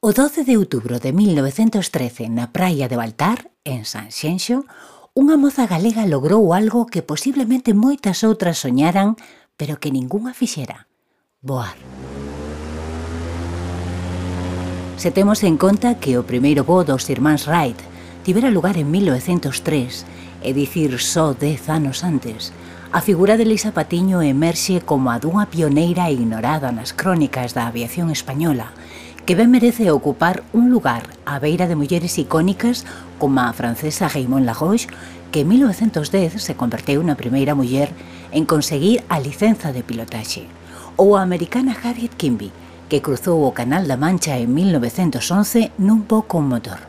O 12 de outubro de 1913, na praia de Baltar, en Sanxenxo, unha moza galega logrou algo que posiblemente moitas outras soñaran, pero que ningunha fixera. Voar. Se temos en conta que o primeiro voo dos irmáns Wright tivera lugar en 1903, é dicir, só dez anos antes, a figura de Lisa Patiño emerxe como a dunha pioneira ignorada nas crónicas da aviación española, que ben merece ocupar un lugar á beira de mulleres icónicas como a francesa Raymond Laroche, que en 1910 se converteu na primeira muller en conseguir a licenza de pilotaxe, ou a americana Harriet Kimby, que cruzou o Canal da Mancha en 1911 nun voo con motor.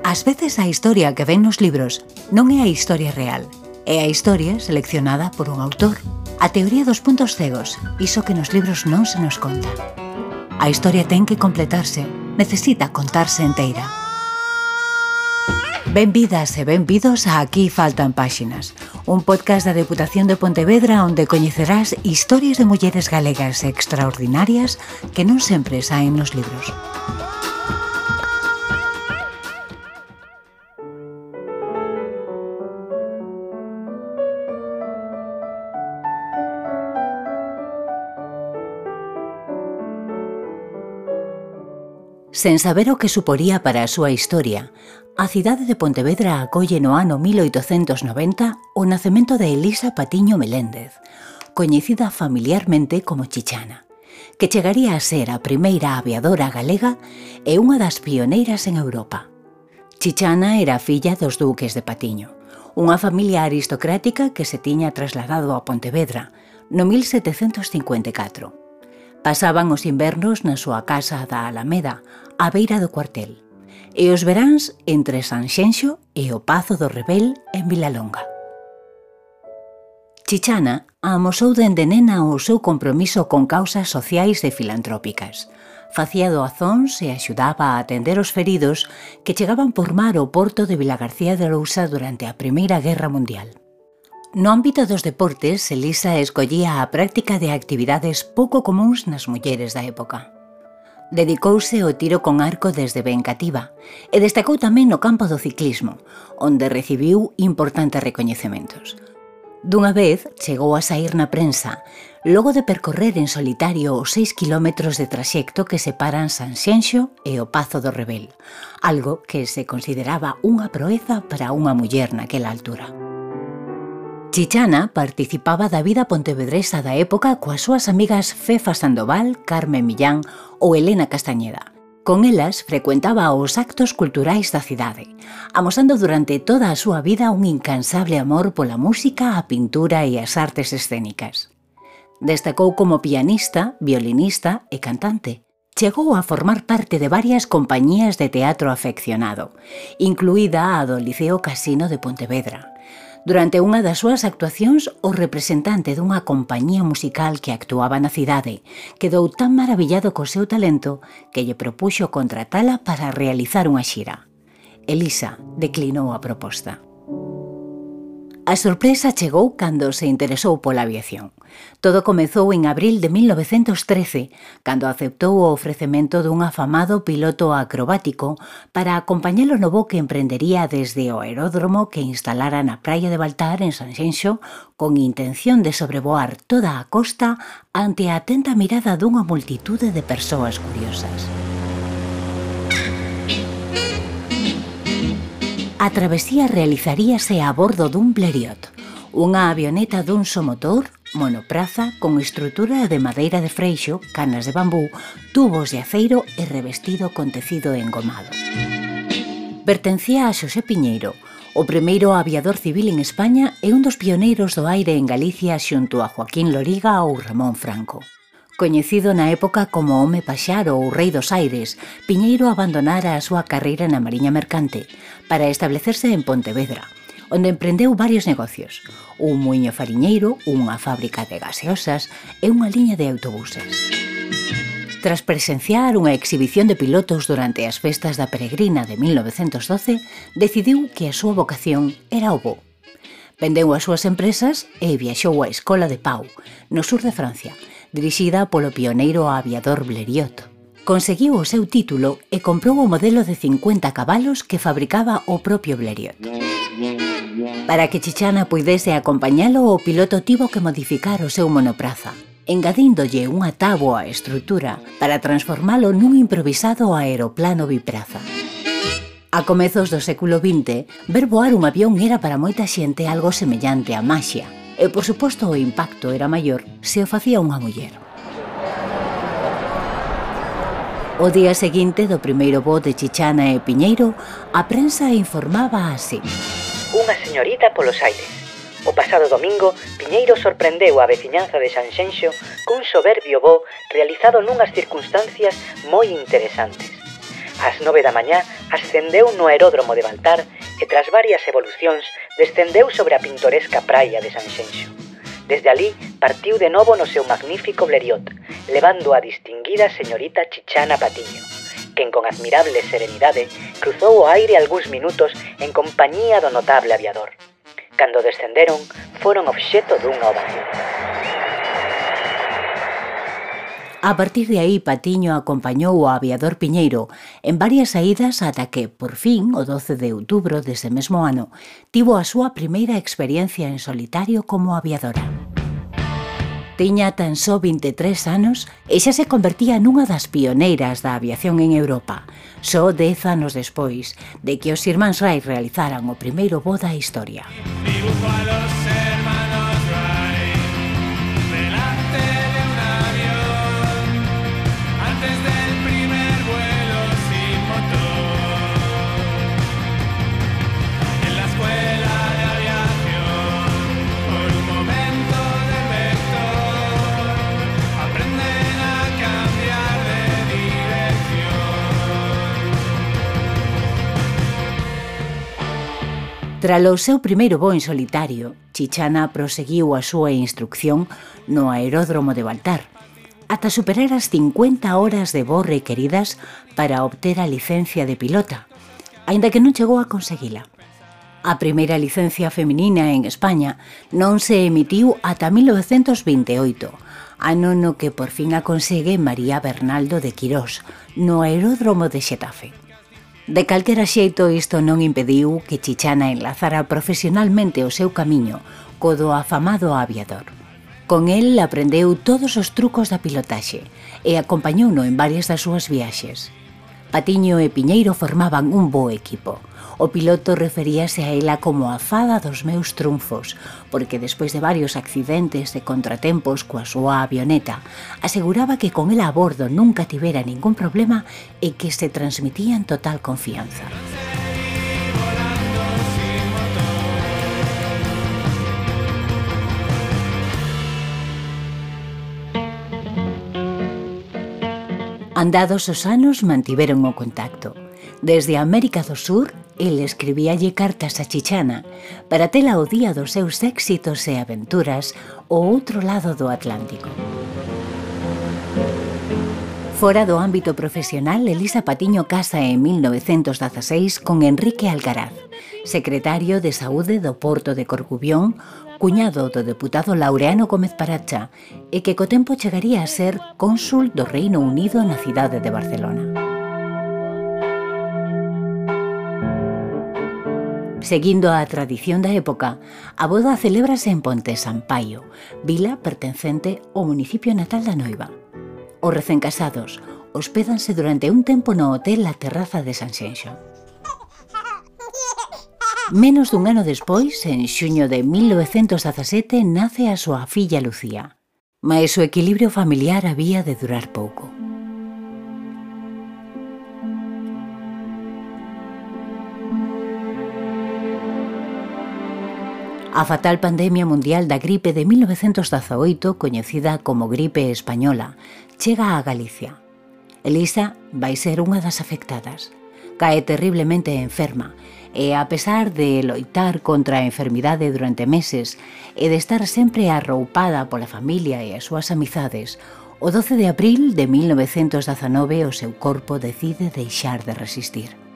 Ás veces a historia que ven nos libros non é a historia real, é a historia seleccionada por un autor. A teoría dos puntos cegos, iso que nos libros non se nos conta. A historia ten que completarse, necesita contarse enteira. Benvidas e benvidos a Aquí faltan páxinas, un podcast da Deputación de Pontevedra onde coñecerás historias de mulleres galegas extraordinarias que non sempre saen nos libros. Sen saber o que suporía para a súa historia, a cidade de Pontevedra acolle no ano 1890 o nacemento de Elisa Patiño Meléndez, coñecida familiarmente como Chichana, que chegaría a ser a primeira aviadora galega e unha das pioneiras en Europa. Chichana era filla dos duques de Patiño, unha familia aristocrática que se tiña trasladado a Pontevedra no 1754 Pasaban os invernos na súa casa da Alameda, á beira do cuartel, e os veráns entre Sanxenxo e o Pazo do Rebel en Vilalonga. Chichana amosou dende nena o seu compromiso con causas sociais e filantrópicas. Facía doazóns e axudaba a atender os feridos que chegaban por mar ao porto de Vilagarcía de Lousa durante a Primeira Guerra Mundial. No ámbito dos deportes, Elisa escollía a práctica de actividades pouco comuns nas mulleres da época. Dedicouse ao tiro con arco desde ben cativa e destacou tamén no campo do ciclismo, onde recibiu importantes recoñecementos. Dunha vez chegou a sair na prensa, logo de percorrer en solitario os 6 kilómetros de traxecto que separan Sanxenxo e o Pazo do Rebel, algo que se consideraba unha proeza para unha muller naquela altura. Chichana participaba da vida pontevedresa da época coas súas amigas Fefa Sandoval, Carmen Millán ou Elena Castañeda. Con elas frecuentaba os actos culturais da cidade, amosando durante toda a súa vida un incansable amor pola música, a pintura e as artes escénicas. Destacou como pianista, violinista e cantante. Chegou a formar parte de varias compañías de teatro afeccionado, incluída a do Liceo Casino de Pontevedra, Durante unha das súas actuacións, o representante dunha compañía musical que actuaba na cidade quedou tan maravillado co seu talento que lle propuxo contratala para realizar unha xira. Elisa declinou a proposta. A sorpresa chegou cando se interesou pola aviación. Todo comezou en abril de 1913, cando aceptou o ofrecemento dun afamado piloto acrobático para acompañalo no voo que emprendería desde o aeródromo que instalara na praia de Baltar, en Sanxenxo, con intención de sobrevoar toda a costa ante a atenta mirada dunha multitude de persoas curiosas. A travesía realizaríase a bordo dun Bleriot, unha avioneta dun somotor, monopraza con estrutura de madeira de freixo, canas de bambú, tubos de aceiro e revestido con tecido engomado. Pertencía a Xosé Piñeiro, o primeiro aviador civil en España e un dos pioneiros do aire en Galicia xunto a Joaquín Loriga ou Ramón Franco. Coñecido na época como Home Paxaro ou Rei dos Aires, Piñeiro abandonara a súa carreira na Mariña Mercante para establecerse en Pontevedra, onde emprendeu varios negocios, un muiño fariñeiro, unha fábrica de gaseosas e unha liña de autobuses. Tras presenciar unha exhibición de pilotos durante as festas da Peregrina de 1912, decidiu que a súa vocación era o voo. Vendeu as súas empresas e viaxou á Escola de Pau, no sur de Francia, dirixida polo pioneiro aviador Bleriot. Conseguiu o seu título e comprou o modelo de 50 cabalos que fabricaba o propio Bleriot. Para que Chichana puidese acompañalo, o piloto tivo que modificar o seu monopraza, engadíndolle unha táboa á estrutura para transformalo nun improvisado aeroplano bipraza. A comezos do século XX, ver voar un avión era para moita xente algo semellante a maxia, e, por suposto, o impacto era maior se o facía unha muller. O día seguinte do primeiro voo de Chichana e Piñeiro, a prensa informaba así. Unha señorita polos aires. O pasado domingo, Piñeiro sorprendeu a veciñanza de Sanxenxo cun soberbio voo realizado nunhas circunstancias moi interesantes. Ás nove da mañá ascendeu no aeródromo de Baltar e tras varias evolucións descendeu sobre a pintoresca praia de Sanxenxo. Desde ali partiu de novo no seu magnífico Bleriot, levando a distinguida señorita Chichana Patiño, quen con admirable serenidade cruzou o aire algúns minutos en compañía do notable aviador. Cando descenderon, foron obxeto dunha ovación. A partir de aí, Patiño acompañou o aviador Piñeiro en varias saídas ata que, por fin, o 12 de outubro dese mesmo ano, tivo a súa primeira experiencia en solitario como aviadora. Tiña tan só 23 anos e xa se convertía nunha das pioneiras da aviación en Europa, só 10 anos despois de que os irmáns Wright realizaran o primeiro voo da historia. Vivo Tralo seu primeiro voo en solitario, Chichana proseguiu a súa instrucción no aeródromo de Baltar, ata superar as 50 horas de voo requeridas para obter a licencia de pilota, aínda que non chegou a conseguila. A primeira licencia feminina en España non se emitiu ata 1928, ano no que por fin a consegue María Bernaldo de Quirós, no aeródromo de Xetafe. De calquera xeito isto non impediu que Chichana enlazara profesionalmente o seu camiño co do afamado aviador. Con el aprendeu todos os trucos da pilotaxe e acompañouno en varias das súas viaxes. Patiño e Piñeiro formaban un bo equipo – O piloto referíase a ela como a fada dos meus trunfos, porque despois de varios accidentes e contratempos coa súa avioneta, aseguraba que con ela a bordo nunca tivera ningún problema e que se transmitía en total confianza. Andados os anos mantiveron o contacto. Desde América do Sur, el escribíalle cartas a Chichana para tela o día dos seus éxitos e aventuras ao outro lado do Atlántico. Fora do ámbito profesional, Elisa Patiño casa en 1916 con Enrique Algaraz, secretario de Saúde do Porto de Corcubión, cuñado do deputado Laureano Gómez Paracha, e que co tempo chegaría a ser cónsul do Reino Unido na cidade de Barcelona. Seguindo a tradición da época, a boda celébrase en Ponte Sampaio, vila pertencente ao municipio natal da Noiva. Os recén casados hospedanse durante un tempo no hotel La Terraza de Sanxenxo. Menos dun ano despois, en xuño de 1917, nace a súa filla Lucía. Mas o equilibrio familiar había de durar pouco. A fatal pandemia mundial da gripe de 1918, coñecida como gripe española, chega a Galicia. Elisa vai ser unha das afectadas. Cae terriblemente enferma e, a pesar de loitar contra a enfermidade durante meses e de estar sempre arroupada pola familia e as súas amizades, o 12 de abril de 1919 o seu corpo decide deixar de resistir.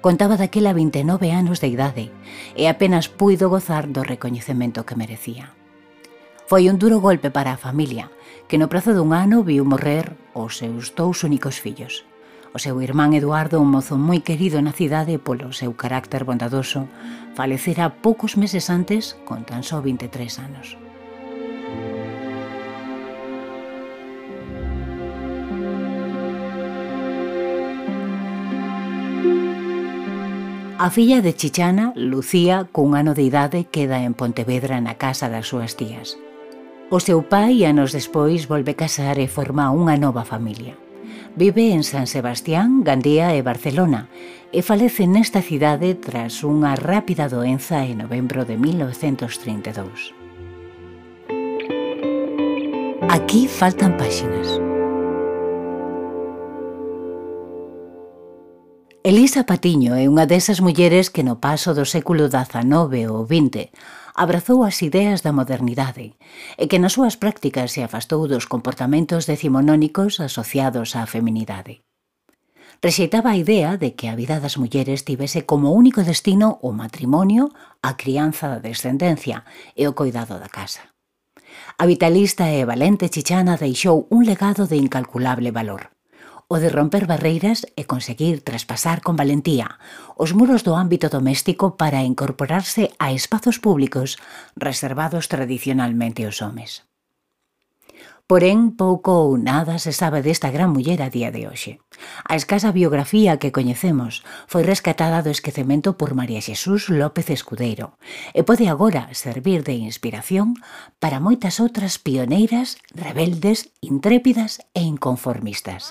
Contaba daquela 29 anos de idade e apenas puido gozar do recoñecemento que merecía. Foi un duro golpe para a familia, que no prazo dun ano viu morrer os seus dous únicos fillos. O seu irmán Eduardo, un mozo moi querido na cidade polo seu carácter bondadoso, falecera poucos meses antes con tan só 23 anos. A filla de Chichana, Lucía, cun ano de idade, queda en Pontevedra na casa das súas tías. O seu pai, anos despois, volve casar e forma unha nova familia. Vive en San Sebastián, Gandía e Barcelona e falece nesta cidade tras unha rápida doenza en novembro de 1932. Aquí faltan páxinas. Elisa Patiño é unha desas mulleres que no paso do século XIX ou XX abrazou as ideas da modernidade e que nas súas prácticas se afastou dos comportamentos decimonónicos asociados á feminidade. Rexeitaba a idea de que a vida das mulleres tivese como único destino o matrimonio, a crianza da descendencia e o cuidado da casa. A vitalista e valente Chichana deixou un legado de incalculable valor o de romper barreiras e conseguir traspasar con valentía os muros do ámbito doméstico para incorporarse a espazos públicos reservados tradicionalmente aos homes. Porén, pouco ou nada se sabe desta gran muller a día de hoxe. A escasa biografía que coñecemos foi rescatada do esquecemento por María Xesús López Escudeiro e pode agora servir de inspiración para moitas outras pioneiras, rebeldes, intrépidas e inconformistas.